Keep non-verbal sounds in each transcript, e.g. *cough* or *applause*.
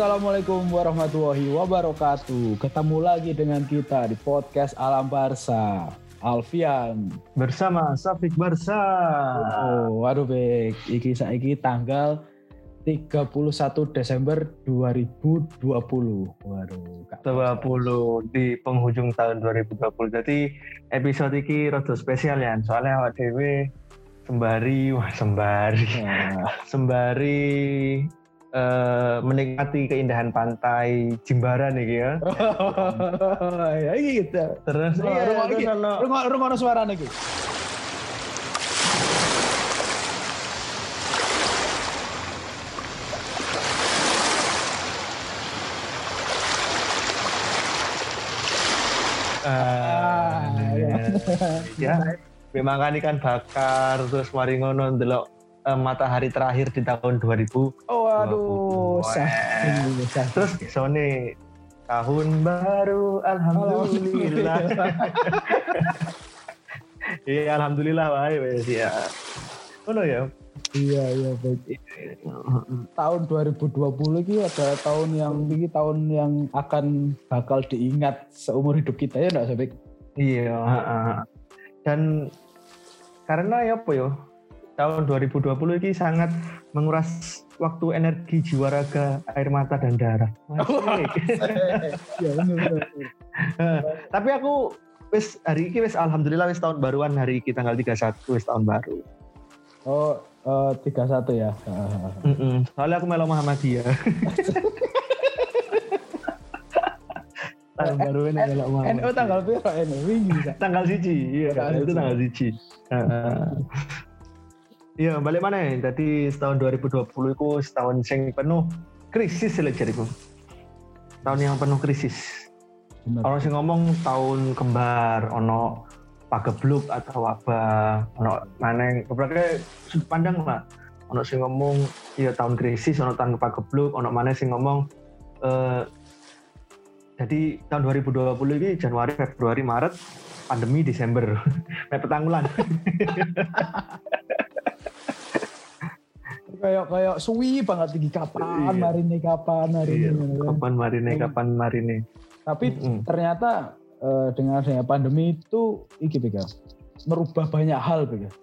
Assalamualaikum warahmatullahi wabarakatuh. Ketemu lagi dengan kita di podcast Alam Barsa. Alfian bersama Safik Barsa. Oh, waduh Bek. Iki saiki tanggal 31 Desember 2020. Waduh, Kak. 20 di penghujung tahun 2020. Jadi episode ini rada spesial ya. Soalnya awak dewe sembari wah sembari. Nah. sembari uh, menikmati keindahan pantai Jimbaran nih ya. *laughs* Oh, ya gitu. Terus oh, iya, rumah lagi. Rumah rumah suara nih. Ah, ya. ya. Memang kan ikan bakar terus mari ngono ndelok uh, matahari terakhir di tahun 2000. Oh aduh, Terus Sony tahun baru alhamdulillah. *laughs* Iya alhamdulillah baik wes ya. Ono ya. Iya iya baik. tahun 2020 ini ada tahun yang ini tahun yang akan bakal diingat seumur hidup kita ya enggak Sobek? Iya, dan karena ya apa ya tahun 2020 ini sangat menguras waktu energi jiwa raga air mata dan darah. *laughs* ya, Tapi aku wis hari ini wis alhamdulillah wis tahun baruan hari ini tanggal 31 wis tahun baru. Oh, uh, 31 ya. Mm -mm. Soalnya aku melo Muhammadiyah. *laughs* tahun baru ini melo Muhammadiyah. NU tanggal berapa ini? Tanggal siji, iya. Itu tanggal siji. Iya, balik mana ya? Jadi tahun 2020 itu setahun yang penuh krisis ya jadiku. Tahun yang penuh krisis. Orang sih ngomong tahun kembar, ono pagebluk atau apa, ono mana beberapa sudut pandang lah. Ono sih ngomong iya tahun krisis, ono tahun pagebluk, ono mana sih ngomong eh, jadi tahun 2020 ini Januari, Februari, Maret, pandemi Desember, *laughs* petanggulan. *laughs* kayak kayak suwi banget tinggi kapan iya. marine kapan marine iya. Kan. kapan marine kapan marine tapi mm -hmm. ternyata uh, dengan adanya pandemi itu iki pegang merubah banyak hal pegang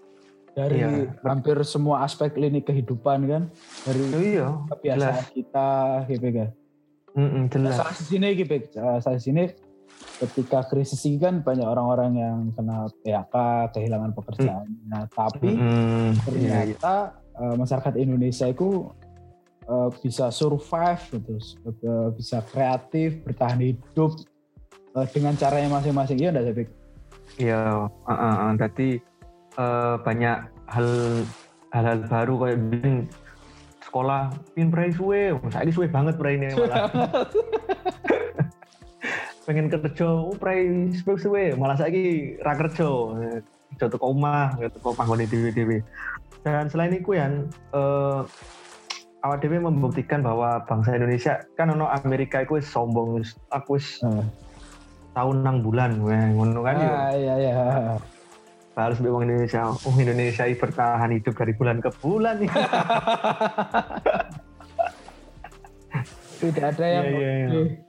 dari iya. hampir semua aspek lini kehidupan kan dari oh, iya. kebiasaan jelas. kita gitu mm jelas. Nah, sini gitu saya sini ketika krisis ini kan banyak orang-orang yang kena PHK kehilangan pekerjaan mm. nah tapi mm -hmm. ternyata iya, iya uh, masyarakat Indonesia itu uh, bisa survive gitu, uh, bisa kreatif, bertahan hidup uh, dengan caranya masing-masing. Iya, enggak sih, Iya, uh, uh, uh, tadi uh, banyak hal hal-hal baru kayak bikin sekolah pin pray suwe, saya suwe banget pray ini malah. *laughs* pengen kerja, oh pray suwe suwe, malah saya ra kerja. Jatuh ke rumah, jatuh ke rumah dewi-dewi. Dan selain itu ya, uh, awak dewi membuktikan bahwa bangsa Indonesia kan ono Amerika itu sombong, aku uh. tahun enam bulan, ngono kan ya. Iya iya. Harus bilang Indonesia, oh Indonesia bertahan hidup dari bulan ke bulan ya. *laughs* Tidak ada yang yeah, yeah, yeah.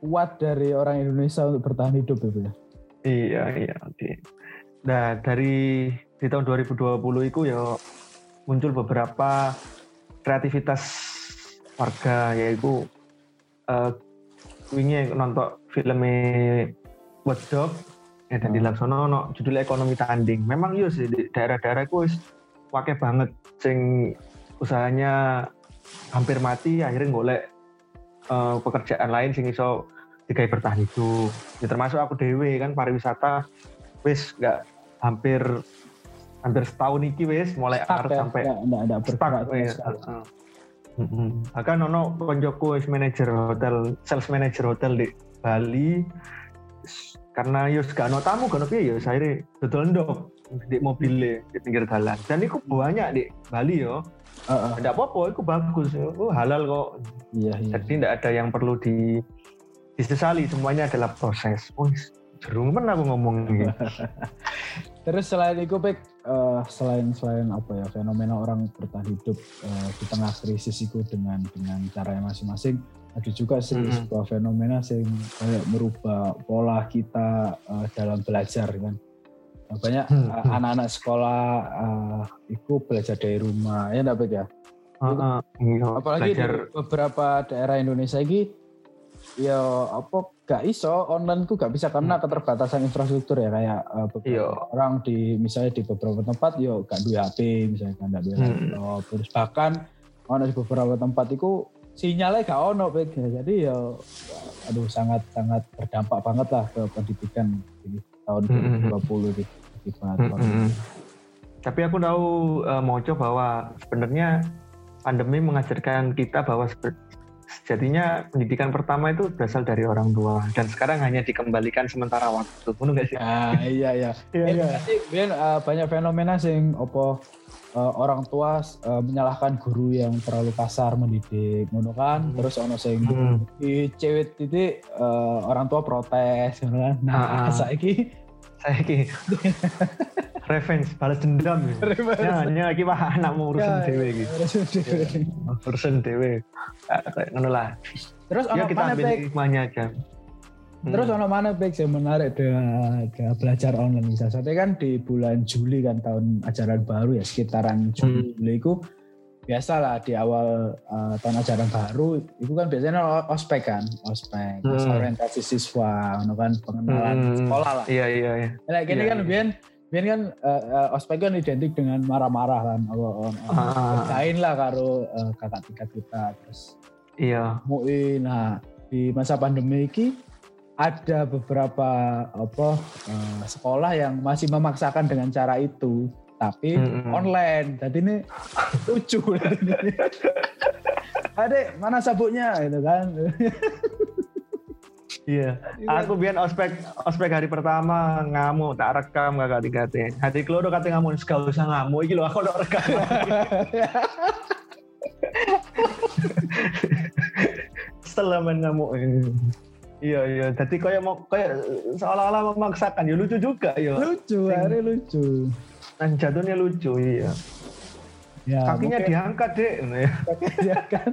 Kuat dari orang Indonesia untuk bertahan hidup ya. Iya iya. Okay. Nah dari di tahun 2020 itu ya muncul beberapa kreativitas warga yaitu uh, wingi nonton filmnya Watch Dog ya dan di hmm. Laksono no, judul ekonomi tanding memang iya sih di daerah-daerah itu pakai banget sing usahanya hampir mati akhirnya golek uh, pekerjaan lain sing iso dikai bertahan itu ya, termasuk aku dewe kan pariwisata wis nggak hampir hampir setahun iki wis mulai Maret ya? sampai enggak enggak bergerak wis. Heeh. Akan nono konjoku wis manajer hotel, sales manager hotel di Bali. Karena yo gak ono tamu gak ono piye yo saya dodol ndok di mobil di pinggir jalan. Dan itu banyak di Bali yo. Uh, uh. Tidak apa-apa, itu bagus. Oh, halal kok. Iya, iya. Jadi tidak ada yang perlu di disesali. Semuanya adalah proses. Oh, jerung pernah aku ngomong gitu. *laughs* Terus selain itu, Pek, uh, selain selain apa ya fenomena orang bertahan hidup uh, di tengah krisis itu dengan dengan cara yang masing-masing, ada juga sih mm -hmm. sebuah fenomena yang kayak merubah pola kita uh, dalam belajar kan banyak hmm. uh, anak-anak sekolah uh, itu belajar dari rumah ya enggak ya uh, uh, apalagi belajar. di beberapa daerah Indonesia ini ya apa gak iso online tuh gak bisa karena hmm. keterbatasan infrastruktur ya kayak uh, beberapa Yo. Iya. orang di misalnya di beberapa tempat yo gak duwe HP misalnya kan gak duwe hmm. laptop terus bahkan ono di beberapa tempat itu sinyalnya gak ono jadi ya aduh sangat sangat berdampak banget lah ke pendidikan di tahun hmm. 2020 gitu akibat hmm. hmm. Tapi aku tahu uh, Mojo bahwa sebenarnya pandemi mengajarkan kita bahwa sejatinya pendidikan pertama itu berasal dari orang tua dan sekarang hanya dikembalikan sementara waktu. Benar nggak sih? Ah, iya iya. iya, iya. Biar, uh, banyak fenomena sing opo uh, orang tua uh, menyalahkan guru yang terlalu kasar mendidik, ngono kan. Hmm. Terus ono sing hmm. di cewek titik uh, orang tua protes, kan. Nah, ah, saiki saiki *laughs* revenge balas dendam ya. Ya iki wah anak mau urusan ya, dewe iki. urusan dewe. ngono lah. Terus ya kita ambil hikmahnya aja. Hmm. Terus ono mana baik saya menarik dengan, dengan belajar online bisa. Soalnya kan di bulan Juli kan tahun ajaran baru ya sekitaran Juli hmm. itu biasa lah di awal uh, tahun ajaran baru itu kan biasanya ospek kan ospek hmm. orientasi siswa kan pengenalan hmm. sekolah lah iya iya iya nah, gini iya, kan iya. biar biar kan uh, uh, ospek kan identik dengan marah-marah kan oh, oh, oh, ah. lain lah karo uh, kakak tingkat kita terus iya mui nah di masa pandemi ini ada beberapa apa uh, sekolah yang masih memaksakan dengan cara itu tapi hmm. online jadi ini lucu *laughs* adek mana sabuknya gitu kan Iya, aku biar ospek ospek hari pertama ngamuk tak rekam gak kati kati. Hati keluar kati ngamuk, gak usah ngamuk, iki lo aku udah rekam. *laughs* Setelah main ngamuk. Iya iya, jadi kayak mau kayak seolah-olah memaksakan, ya lucu juga ya. Lucu, hari lucu. Nah jatuhnya lucu, iya. Ya, Kakinya mungkin... diangkat deh. *laughs* Kakinya diangkat.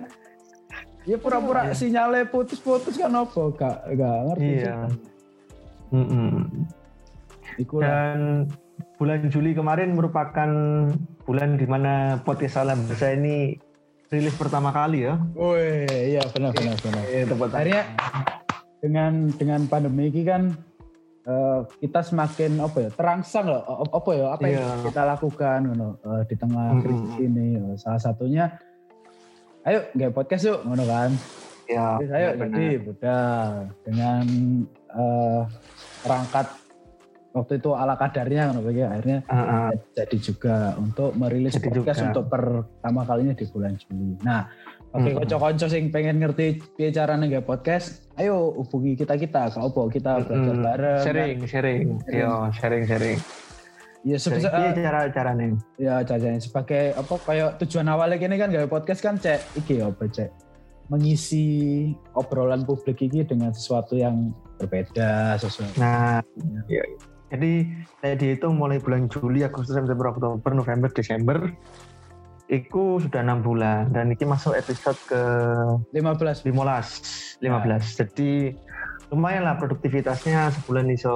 Ya pura-pura ya. sinyalnya putus-putus kan apa? Gak, gak ngerti. Iya. Mm -mm. Dan bulan Juli kemarin merupakan bulan di mana podcast Salam Bahasa ini rilis pertama kali ya. Oh iya benar benar benar. Iya, Akhirnya dengan dengan pandemi ini kan uh, kita semakin apa ya terangsang loh apa ya apa yeah. yang kita lakukan you know, uh, di tengah krisis mm -hmm. ini. Salah satunya ayo nggak podcast yuk ngono kan ya Terus, ayo jadi udah dengan uh, perangkat waktu itu ala kadarnya kan akhirnya uh, uh. jadi juga untuk merilis jadi podcast juga. untuk pertama kalinya di bulan Juli. Nah, Oke, hmm. konco-konco sing pengen ngerti piye carane nggak podcast, ayo hubungi kita-kita, kau apa kita belajar hmm. bareng. Sharing, kan? sharing. Yo, sharing, sharing. Ya sebisa uh, cara caranya. Ya caranya sebagai apa kayak tujuan awalnya gini kan gak podcast kan cek iki apa cek mengisi obrolan publik ini dengan sesuatu yang berbeda sesuatu. Nah, ya. Jadi saya dihitung mulai bulan Juli, Agustus, September, Oktober, November, Desember, itu sudah enam bulan dan ini masuk episode ke 15 15 15 nah. jadi lumayan lah produktivitasnya sebulan iso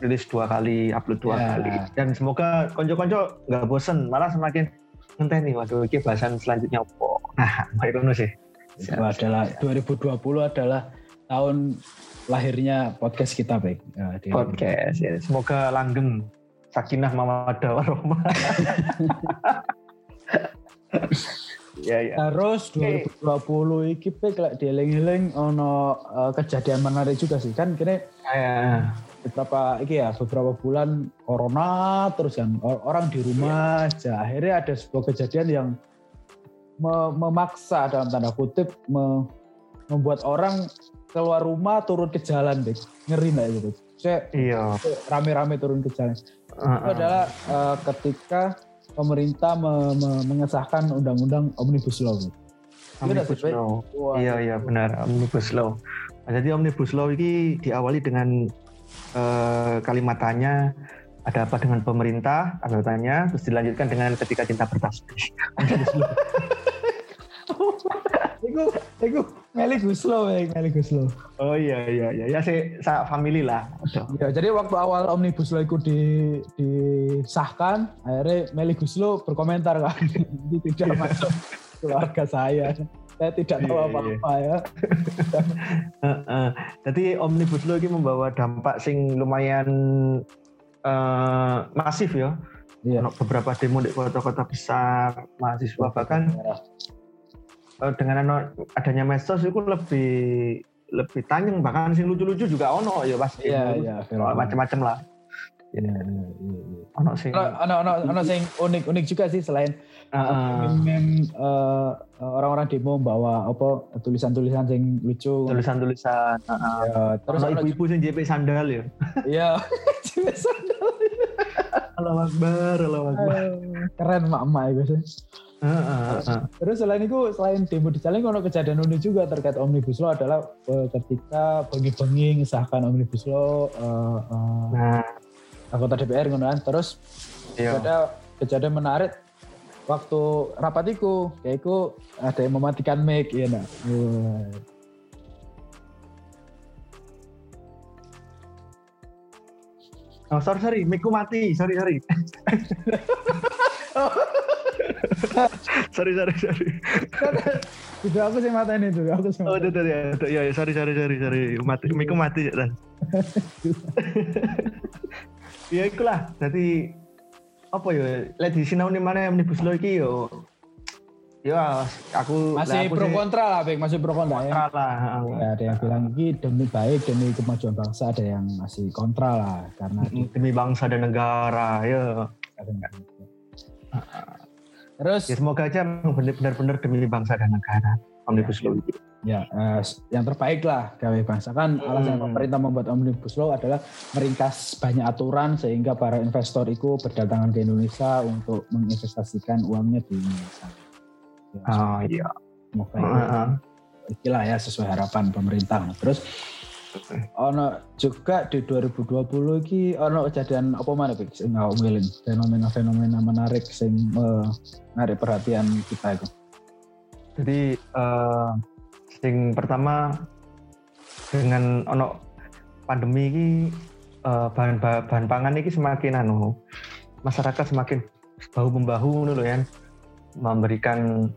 rilis dua kali, upload dua yeah. kali. Dan semoga konco-konco nggak bosen, malah semakin ngenteh nih, waduh ini bahasan selanjutnya apa. Nah, Mbak sih. Itu adalah 2020 adalah tahun lahirnya podcast kita baik. Ya, podcast ya. Semoga langgeng sakinah mawadah warahmah. *laughs* ya, ya. Terus 2020 okay. iki pek lek dieling-eling ono uh, kejadian menarik juga sih kan kini ya beberapa iki ya beberapa bulan corona terus kan orang di rumah aja akhirnya ada sebuah kejadian yang me memaksa dalam tanda kutip me membuat orang keluar rumah turun ke jalan deh ngeri nggak gitu saya iya. rame-rame turun ke jalan uh -uh. itu adalah uh, ketika pemerintah me me mengesahkan undang-undang omnibus law gitu. Omnibus law. Iya iya benar omnibus law. Nah, jadi omnibus law ini diawali dengan eh, kalimat tanya ada apa dengan pemerintah ada tanya terus dilanjutkan dengan ketika cinta bertasbih *laughs* *laughs* Iku, iku Meli Guslo, Meli Guslo. Oh iya iya iya, ya sih family lah. Ya, jadi waktu awal Omnibus Law itu di, disahkan, akhirnya Meli Guslo berkomentar kan, *laughs* ini tidak masuk keluarga saya. Saya tidak tahu iya, iya. apa-apa ya. *laughs* Jadi Omnibus Law ini membawa dampak sing lumayan uh, masif ya. Iya. beberapa demo di kota-kota besar, mahasiswa bahkan dengan adanya medsos itu lebih lebih tanyang bahkan sing lucu-lucu juga ono ya pasti iya iya macam-macam lah Iya, iya, iya. Ono sing ono ono ono sing unik-unik juga sih selain uh, mem uh, orang-orang demo bawa apa tulisan-tulisan sing lucu. Tulisan-tulisan. Uh, ya, terus ono ibu-ibu sing JP sandal ya. Iya, *laughs* JP sandal. Allah Akbar, Allah Akbar. Keren mak-mak itu sih. Terus selain itu, selain demo di Jalan, kalau kejadian unik juga terkait Omnibus Law adalah uh, ketika bengi-bengi ngesahkan Omnibus Law, uh, uh, nah. anggota DPR kan. Terus iya. ada kejadian menarik waktu rapat itu, kayak itu ada yang mematikan mic, ya nah. Uh. Oh sorry sorry, mic mati, sorry sorry. *laughs* *laughs* sorry sorry sorry. Itu aku sih mata ini tuh aku sih oh itu ya itu. Ya sorry sorry sorry sorry. Mati miku mati *laughs* ya ya itulah jadi apa ya? Lihat di sinau nih mana yang lo iki yo ya aku masih pro kontra lah Bek. Masih pro kontra ya. Lah ya, ada yang bilang ini demi baik demi kemajuan bangsa ada yang masih kontra lah karena demi bangsa dan negara ya Terus ya semoga aja benar-benar demi bangsa dan negara omnibus law itu. Ya, uh, yang terbaik lah gawe bangsa kan hmm. alasan pemerintah membuat omnibus law adalah meringkas banyak aturan sehingga para investor itu berdatangan ke Indonesia untuk menginvestasikan uangnya di Indonesia. Ya, oh iya. Semoga uh, uh. itulah ya sesuai harapan pemerintah. Terus ono juga di 2020 iki ono kejadian apa mana Pik sing ngawelin fenomena-fenomena menarik sing menarik perhatian kita itu. Jadi uh, sing pertama dengan ono pandemi ini uh, bahan bahan pangan ini semakin anu masyarakat semakin bahu membahu loh ya memberikan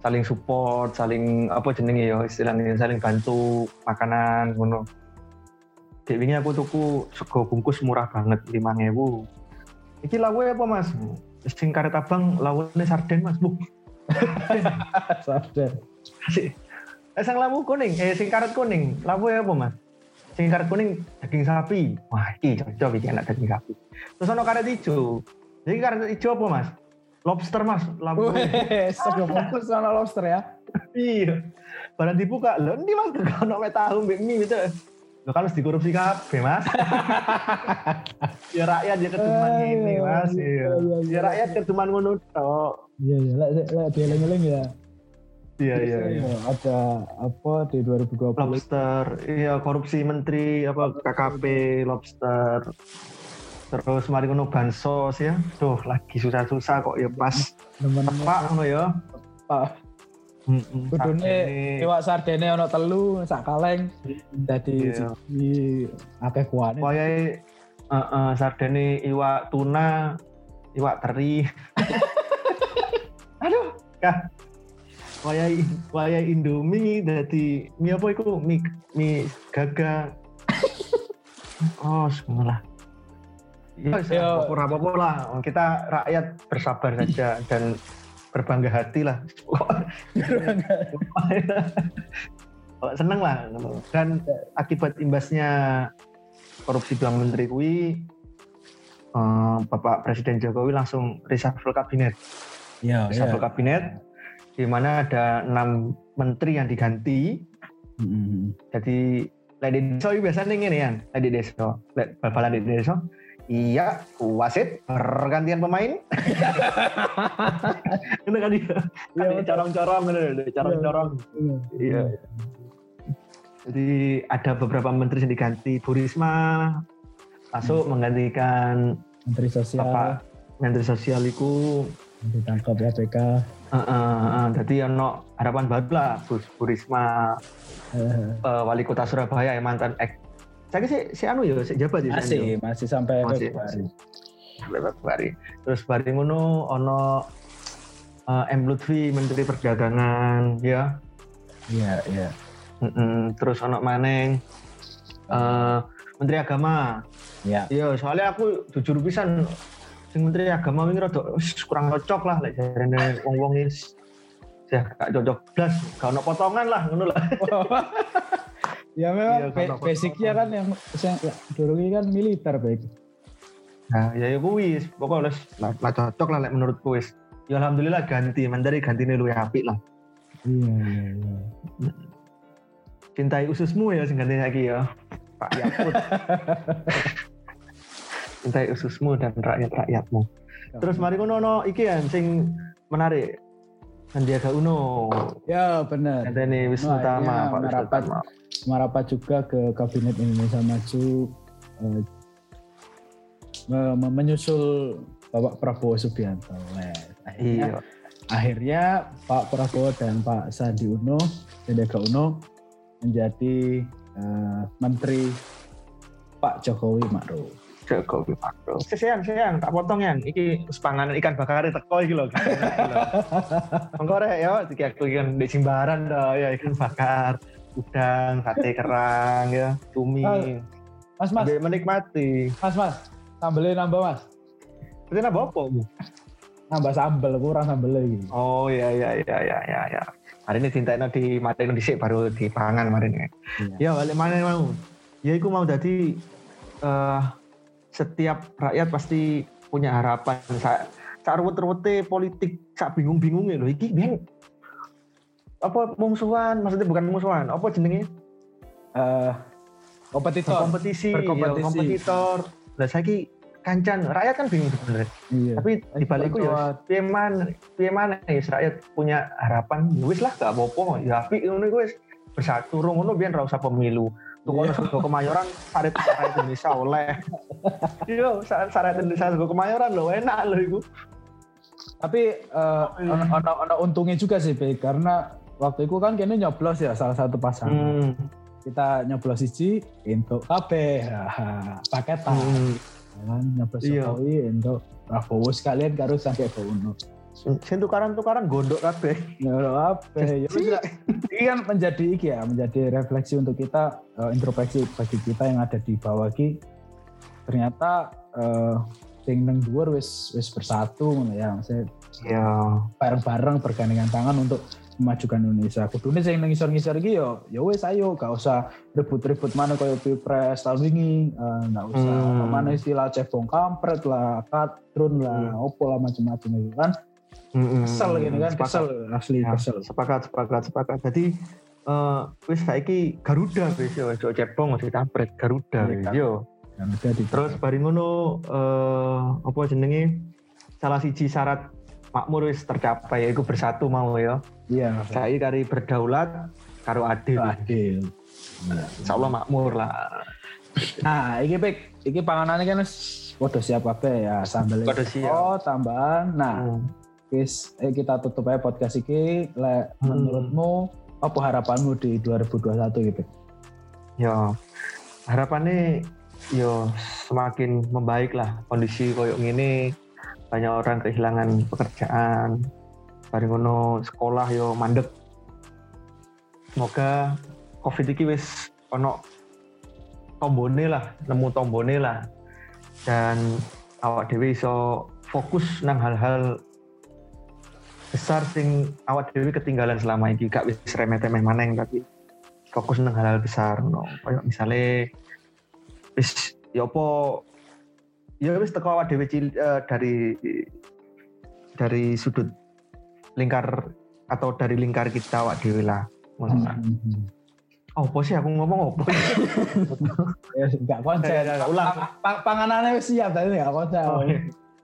saling support, saling apa jenenge ya istilahnya saling bantu makanan ngono. Dek wingi aku tuku sego bungkus murah banget 5000. Iki lawe apa Mas? Sing karet abang lawune sarden Mas, Bu. *laughs* sarden. Asik. Eh sang lawu kuning, eh sing karet kuning, lawe apa Mas? Sing karet kuning daging sapi. Wah, iki cocok iki enak daging sapi. Terus ono karet hijau. Jadi karet hijau apa Mas? Lobster mas, lampu. Sego bungkus sama lobster ya. iya. Barang dibuka, lo ini mas gak ono tahu mbek mie gitu. Lo kan harus dikorupsi kabeh mas. *laughs* ya rakyat ya keduman ini mas. Iya. iya. iya ya rakyat keduman ngono tok. Iya iya, lek lek dieling-eling ya. Iya iya iya. Ada apa di 2020? Lobster, iya korupsi menteri apa KKP lobster terus mari ngono bansos ya tuh lagi susah-susah kok ya pas apa ngono ya pak Kudune iwak sardene ono telu sak kaleng dadi yeah. siji akeh kuane. Wayahe heeh sardene iwak tuna, iwak teri. *laughs* Aduh, kah. Wayahe wayahe Indomie dadi mie apa iku? Mie mie gaga. *laughs* oh, semuanya Ya, apa-apa lah. Kita rakyat bersabar saja dan berbangga hati lah. Seneng lah. Dan akibat imbasnya korupsi dua menteri kui, eh, Bapak Presiden Jokowi langsung reshuffle kabinet. Ya, reshuffle ya. kabinet, di mana ada enam menteri yang diganti. Mm-hmm. Jadi, Lady Deso biasanya ini ya, Lady Deso, Bapak Lady Deso, Iya, wasit pergantian pemain. *laughs* Itu kan dia. Iya, corong-corong, corong-corong. Iya. iya. Jadi ada beberapa menteri yang diganti. Bu Risma masuk hmm. menggantikan Menteri Sosial. Bapak Menteri Sosial itu ditangkap ya PK uh, uh, uh, jadi ono harapan baru lah Bu, Bu Risma uh, uh, wali kota Surabaya yang mantan ek saya sih si anu ya si jabat ya masih masih sampai masih, Februari sampai Februari. Terus bareng ngono ono uh, M. Lutfi Menteri Perdagangan ya. Iya iya. Mm -mm. terus ono Maneng uh, Menteri Agama. Iya. Iya soalnya aku jujur pisan sing menteri agama ini rada kurang cocok lah lek jarene wong-wong wis. Ya gak cocok blas gak ono potongan lah ngono lah *laughs* ya memang iya, basicnya kan yang yang ya, ini kan militer baik nah ya ya kuis pokoknya lah, lah cocok lah menurut kuis ya alhamdulillah ganti menteri ganti nih lu apik lah. Iya iya iya. Cintai ususmu ya sing ganti lagi ya. Pak Yakut. *laughs* Cintai ususmu dan rakyat-rakyatmu. Terus mari ngono no iki ya sing menarik. Sandiaga Uno. Ya benar. Ada nih Wisnu Tama, Pak merapat, merapat juga ke Kabinet Indonesia Maju eh, menyusul Bapak Prabowo Subianto. Akhirnya, iya. akhirnya Pak Prabowo dan Pak Sandi Uno, Sandiaga Uno menjadi uh, Menteri Pak Jokowi Ma'ruf. Jokowi Widodo. Sayang, sayang, tak potong yang. Iki sepanganan ikan bakar teko iki lho. *laughs* Monggo rek yo iki aku ikan di Simbaran dah ya ikan bakar, udang, sate kerang ya, cumi. Mas, Mas. Sambil menikmati. Mas, Mas. Sambelnya nambah, Mas. Berarti nambah apa, Bu? Nambah sambel, kurang sambel lagi. Oh iya iya iya iya iya ya. Hari ini cintain di mati di baru di pangan kemarin ya. Iya. Ya balik mana mau? Ya aku mau jadi uh, setiap rakyat pasti punya harapan. Saya sak ruwet-ruwete politik sak bingung-bingung loh iki ben apa musuhan maksudnya bukan musuhan apa jenenge uh, kompetitor. kompetisi berkompetisi. Ya, kompetitor. Lah saiki kancan. Rakyat kan bingung sebenarnya. Iya. tapi di balik itu ya piye man piye mana ya rakyat punya harapan ya wis lah gak apa-apa. Ya tapi ngono wis bersatu. Ngono biar ra usah pemilu. Tuh kalau sego kemayoran saret saret Indonesia oleh. *laughs* Iya, saret Indonesia sego kemayoran loh enak loh itu. Tapi uh, ono ono untungnya juga sih, Be, karena waktu itu kan kini nyoblos ya salah satu pasangan. Hmm. Kita nyoblos siji untuk KB paketan. Hmm. Kan nyoblos iya. Jokowi untuk Prabowo sekalian karo sampai Uno. Sing tukaran-tukaran gondok kabeh. Gondok kabeh. Ya ini kan menjadi iki ya, menjadi refleksi untuk kita uh, introspeksi bagi kita yang ada di bawah iki. Ternyata uh, sing nang dhuwur wis wis bersatu ya. Saya ya bareng-bareng bergandengan tangan untuk memajukan Indonesia. Kudune sing ngisor-ngisor iki yo ya wis ayo gak usah ribut-ribut mana koyo Pilpres tahun wingi, uh, gak usah hmm. mana istilah cebong kampret lah, katrun lah, hmm. opo lah macam-macam itu kan Mm-hmm. Kesel gini kan, sepakat. kesel asli ya, kesel. Sepakat, sepakat, sepakat. Jadi uh, wis saiki Garuda wis yo ojo cebong ojo kampret Garuda wis yo. Terus bari ngono uh, apa jenenge salah siji syarat makmur wis tercapai yaitu bersatu mau ya. Iya. Saiki kari berdaulat karo adil. Adil. Ya. Insya Allah makmur lah. Nah, iki pik, iki panganannya kan wis padha siap apa ya sambel. siap. Oh, tambahan. Nah, hmm eh, kita tutup aja podcast ini. Le, hmm. Menurutmu apa harapanmu di 2021 gitu? Ya, harapannya yo semakin membaik lah kondisi koyok ini banyak orang kehilangan pekerjaan. Bareng ngono sekolah yo mandek. Semoga covid ini wis ono tombone lah nemu tombone lah. Dan awak dewi iso fokus nang hal-hal besar sing awak dewi ketinggalan selama ini gak bisa remeh-temeh maneng tapi fokus nang hal-hal besar no misalnya wis ya apa ya wis teko awak uh, dari dari sudut lingkar atau dari lingkar kita awak dewi lah hmm. Oh, apa sih aku ngomong apa? *laughs* ya enggak konsen. Ya, ya, ulang. Panganannya siap tadi enggak konsen. Oh,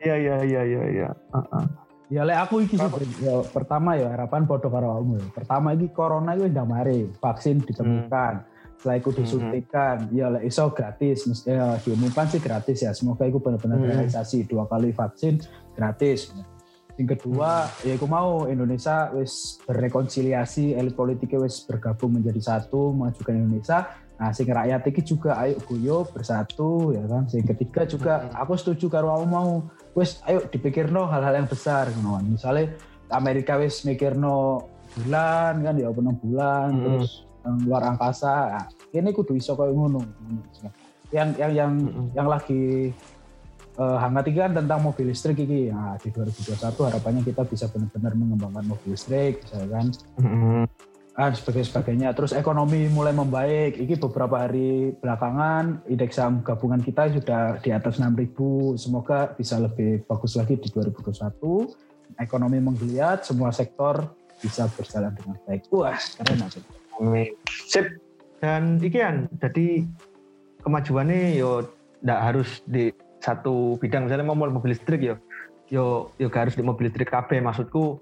iya iya iya iya iya. Uh -uh. Ya lek aku iki sih ya, pertama ya harapan podo karo kamu. Ya. Pertama iki corona iki udah mari, vaksin ditemukan. Hmm. Setelah itu disuntikan, hmm. ya lek iso gratis, mesti ya, diumumkan sih gratis ya. Semoga itu benar-benar hmm. realisasi dua kali vaksin gratis. Yang kedua, hmm. ya aku mau Indonesia wis berrekonsiliasi, elit politiknya wis bergabung menjadi satu, mengajukan Indonesia. Nah, sing rakyat ini juga ayo guyo bersatu ya kan. Sing ketiga juga hmm. aku setuju karo aku mau wis ayo dipikirno hal-hal yang besar ngono. Misalnya Amerika wis mikirno bulan kan ya penuh bulan hmm. terus luar angkasa. Nah, ini kudu iso koyo ngono. Yang yang yang hmm. yang lagi uh, hangat kan tentang mobil listrik ini. Nah, di 2021 harapannya kita bisa benar-benar mengembangkan mobil listrik, misalkan. Mm-hmm. Ah, sebagainya, sebagainya. Terus ekonomi mulai membaik. Ini beberapa hari belakangan indeks saham gabungan kita sudah di atas 6.000. Semoga bisa lebih bagus lagi di 2021. Ekonomi menggeliat, semua sektor bisa berjalan dengan baik. Wah, keren aja. Amin. Sip. Dan ikian, jadi kemajuannya yo tidak harus di satu bidang misalnya mau mobil listrik yo yo yo harus di mobil listrik KB maksudku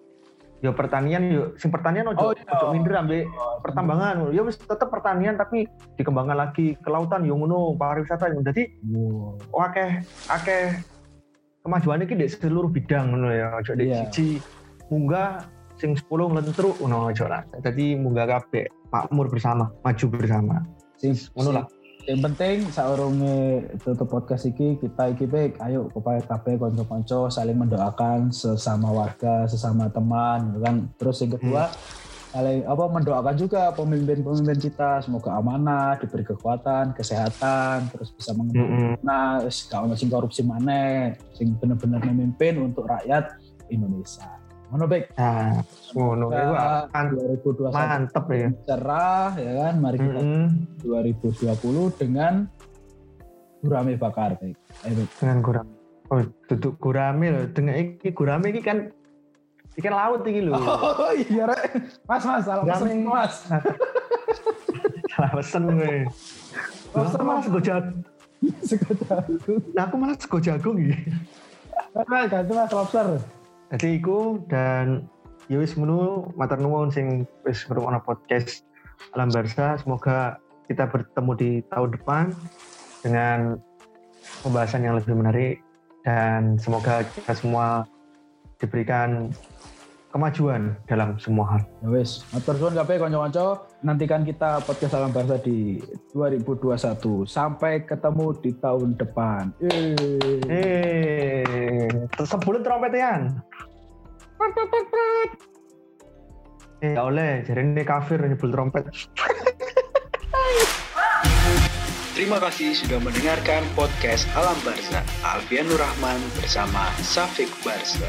yo pertanian yo sing pertanian ojo oh, iya. ojo minder ambil oh, pertambangan yo tetap pertanian tapi dikembangkan lagi ke lautan yo ngono pariwisata yo jadi wow. oke oke kemajuan ini di seluruh bidang ngono ya ojo di yeah. siji munggah sing 10 ngelentruk ngono ojo lah jadi munggah KB makmur bersama maju bersama. Sing ngono lah. Yang penting saurunge tutup podcast iki kita iki baik. Ayo kepada KB konco-konco saling mendoakan sesama warga sesama teman gitu kan? Terus yang kedua hmm. saling apa mendoakan juga pemimpin-pemimpin kita. Semoga amanah diberi kekuatan kesehatan terus bisa mengembangkan hmm. nah gak sing korupsi mana sing benar-benar memimpin untuk rakyat Indonesia Ngono baik. Nah, ngono itu 2021 mantep ya. Cerah ya kan. Mari kita mm -hmm. 2020 dengan gurame bakar baik. Ayo, Dengan gurame. Oh, duduk gurame loh. Dengan iki gurame iki kan ikan laut iki lho. Oh iya rek. Mas mas salah pesen mas. salah pesen gue. Pesen mas sego jagung. Sego jagung. Nah aku malah sego jagung iki. Nah, ganti mas lobster. Jadi iku dan ya wis ngono matur nuwun sing wis ngrungokno podcast Alam Barsa. Semoga kita bertemu di tahun depan dengan pembahasan yang lebih menarik dan semoga kita semua diberikan kemajuan dalam semua hal. Ya wis, matur suwun kabeh kanca-kanca. Nantikan kita podcast Alam Bahasa di 2021. Sampai ketemu di tahun depan. Eh, sebelum trompetian. Eh, oleh, jadi ini kafir nyebul trompet. Terima kasih sudah mendengarkan podcast Alam Barza. Alfian Nurrahman bersama Safik Barza.